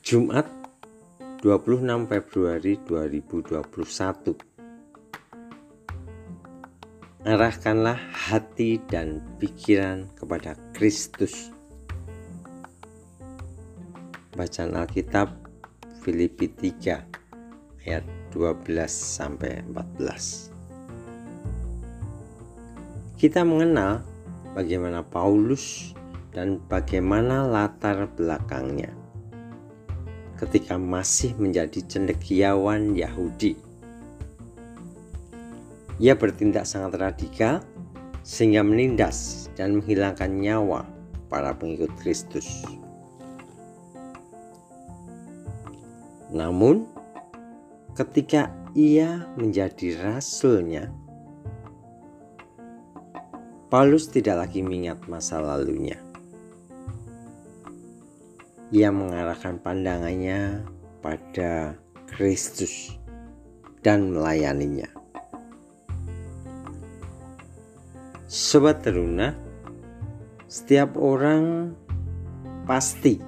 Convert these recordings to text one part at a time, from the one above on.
Jumat 26 Februari 2021 Arahkanlah hati dan pikiran kepada Kristus. Bacaan Alkitab Filipi 3 ayat 12 sampai 14 Kita mengenal bagaimana Paulus dan bagaimana latar belakangnya ketika masih menjadi cendekiawan Yahudi. Ia bertindak sangat radikal sehingga menindas dan menghilangkan nyawa para pengikut Kristus. Namun, ketika ia menjadi rasulnya, Paulus tidak lagi mengingat masa lalunya ia mengarahkan pandangannya pada Kristus dan melayaninya. Sobat teruna, setiap orang pasti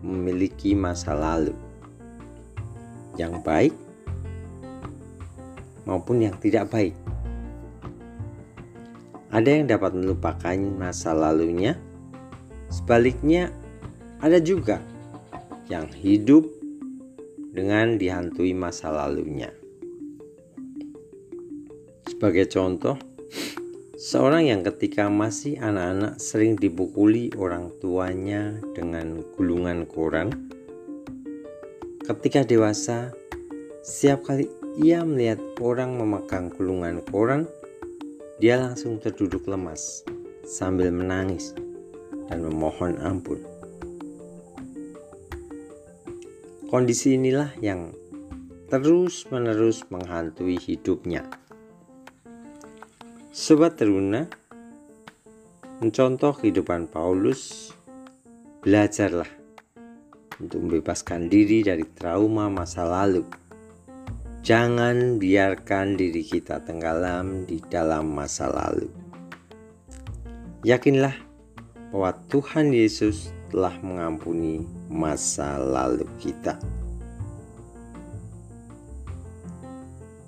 memiliki masa lalu yang baik maupun yang tidak baik. Ada yang dapat melupakan masa lalunya, sebaliknya ada juga yang hidup dengan dihantui masa lalunya. Sebagai contoh, seorang yang ketika masih anak-anak sering dipukuli orang tuanya dengan gulungan koran. Ketika dewasa, setiap kali ia melihat orang memegang gulungan koran, dia langsung terduduk lemas sambil menangis dan memohon ampun. Kondisi inilah yang terus-menerus menghantui hidupnya. Sobat teruna, mencontoh kehidupan Paulus, belajarlah untuk membebaskan diri dari trauma masa lalu. Jangan biarkan diri kita tenggelam di dalam masa lalu. Yakinlah bahwa Tuhan Yesus telah mengampuni masa lalu kita.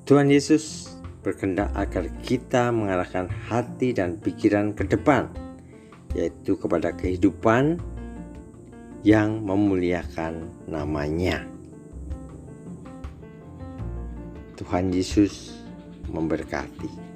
Tuhan Yesus berkehendak agar kita mengarahkan hati dan pikiran ke depan, yaitu kepada kehidupan yang memuliakan namanya. Tuhan Yesus memberkati.